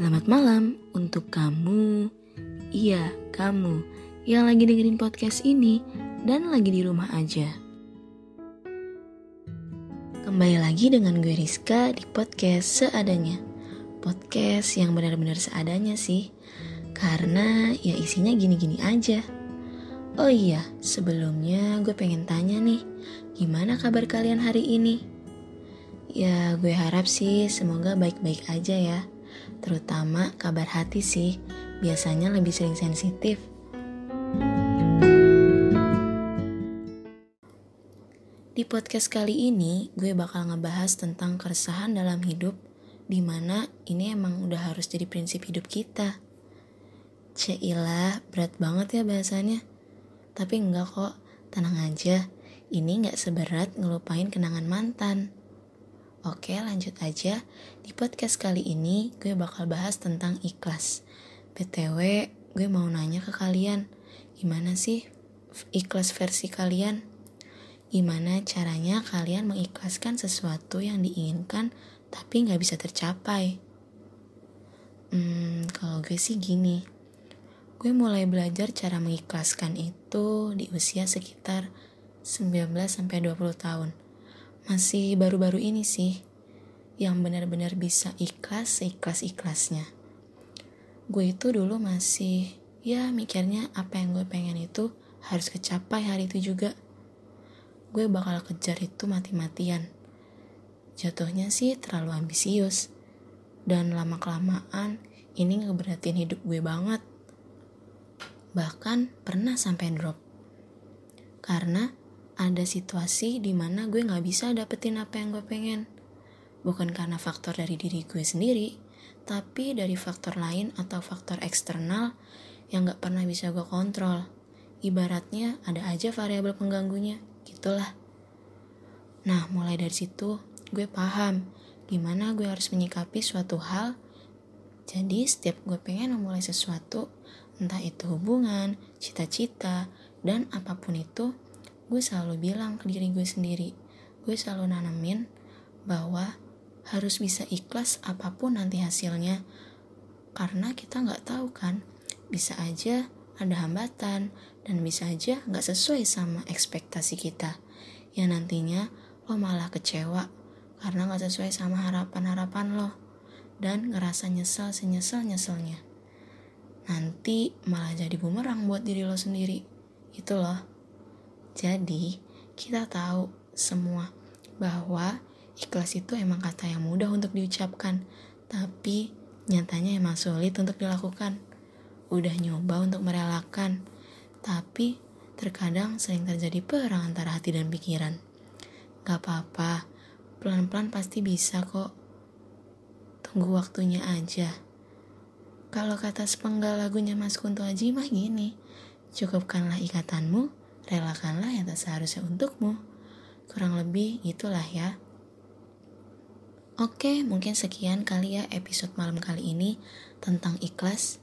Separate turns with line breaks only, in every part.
Selamat malam untuk kamu, iya kamu yang lagi dengerin podcast ini dan lagi di rumah aja. Kembali lagi dengan gue Rizka di podcast seadanya. Podcast yang benar-benar seadanya sih, karena ya isinya gini-gini aja. Oh iya, sebelumnya gue pengen tanya nih, gimana kabar kalian hari ini? Ya, gue harap sih semoga baik-baik aja ya. Terutama kabar hati sih, biasanya lebih sering sensitif. Di podcast kali ini, gue bakal ngebahas tentang keresahan dalam hidup, di mana ini emang udah harus jadi prinsip hidup kita. Cailah, berat banget ya bahasanya. Tapi enggak kok, tenang aja. Ini nggak seberat ngelupain kenangan mantan. Oke lanjut aja, di podcast kali ini gue bakal bahas tentang ikhlas. BTW, gue mau nanya ke kalian, gimana sih ikhlas versi kalian? Gimana caranya kalian mengikhlaskan sesuatu yang diinginkan tapi gak bisa tercapai? Hmm, kalau gue sih gini, gue mulai belajar cara mengikhlaskan itu di usia sekitar 19-20 tahun masih baru-baru ini sih yang benar-benar bisa ikhlas ikhlas ikhlasnya gue itu dulu masih ya mikirnya apa yang gue pengen itu harus kecapai hari itu juga. Gue bakal kejar itu mati-matian. Jatuhnya sih terlalu ambisius. Dan lama-kelamaan ini ngeberatin hidup gue banget. Bahkan pernah sampai drop. Karena ada situasi di mana gue gak bisa dapetin apa yang gue pengen. Bukan karena faktor dari diri gue sendiri, tapi dari faktor lain atau faktor eksternal yang gak pernah bisa gue kontrol. Ibaratnya ada aja variabel pengganggunya, gitulah. Nah, mulai dari situ gue paham gimana gue harus menyikapi suatu hal. Jadi setiap gue pengen memulai sesuatu, entah itu hubungan, cita-cita, dan apa pun itu, gue selalu bilang ke diri gue sendiri gue selalu nanamin bahwa harus bisa ikhlas apa pun nanti hasilnya. Karena kita nggak tahu kan bisa aja ada hambatan dan bisa aja nggak sesuai sama ekspektasi kita. Yang nantinya lo malah kecewa karena nggak sesuai sama harapan-harapan lo dan ngerasa nyesel senyesel nyeselnya. Nanti malah jadi bumerang buat diri lo sendiri. Itu loh jadi, kita tahu semua bahwa ikhlas itu emang kata yang mudah untuk diucapkan, tapi nyatanya emang sulit untuk dilakukan. Udah nyoba untuk merelakan, tapi terkadang sering terjadi perang antara hati dan pikiran. Gak apa-apa, pelan-pelan pasti bisa kok. Tunggu waktunya aja. Kalau kata sepenggal lagunya Mas Kunto Aji mah gini, cukupkanlah ikatanmu, relakanlah yang tak seharusnya untukmu. Kurang lebih itulah ya. Oke, mungkin sekian kali ya episode malam kali ini tentang ikhlas.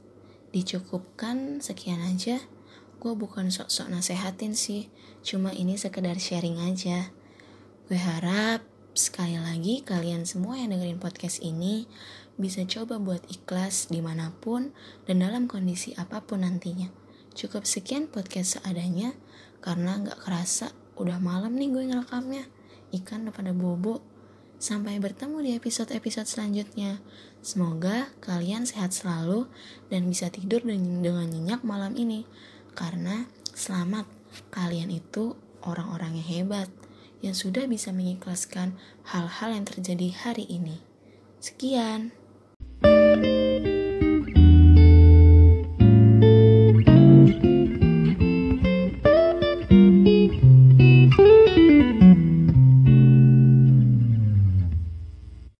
Dicukupkan sekian aja. Gue bukan sok-sok nasehatin sih, cuma ini sekedar sharing aja. Gue harap sekali lagi kalian semua yang dengerin podcast ini bisa coba buat ikhlas di mana pun dan dalam kondisi apa pun nantinya. Cukup sekian podcast seadanya karena gak kerasa udah malam nih gue ngerekamnya. Ikan udah pada bobo. Sampai bertemu di episode-episode selanjutnya. Semoga kalian sehat selalu dan bisa tidur dengan nyenyak malam ini. Karena selamat, kalian itu orang-orang yang hebat yang sudah bisa mengikhlaskan hal-hal yang terjadi hari ini. Sekian. thank you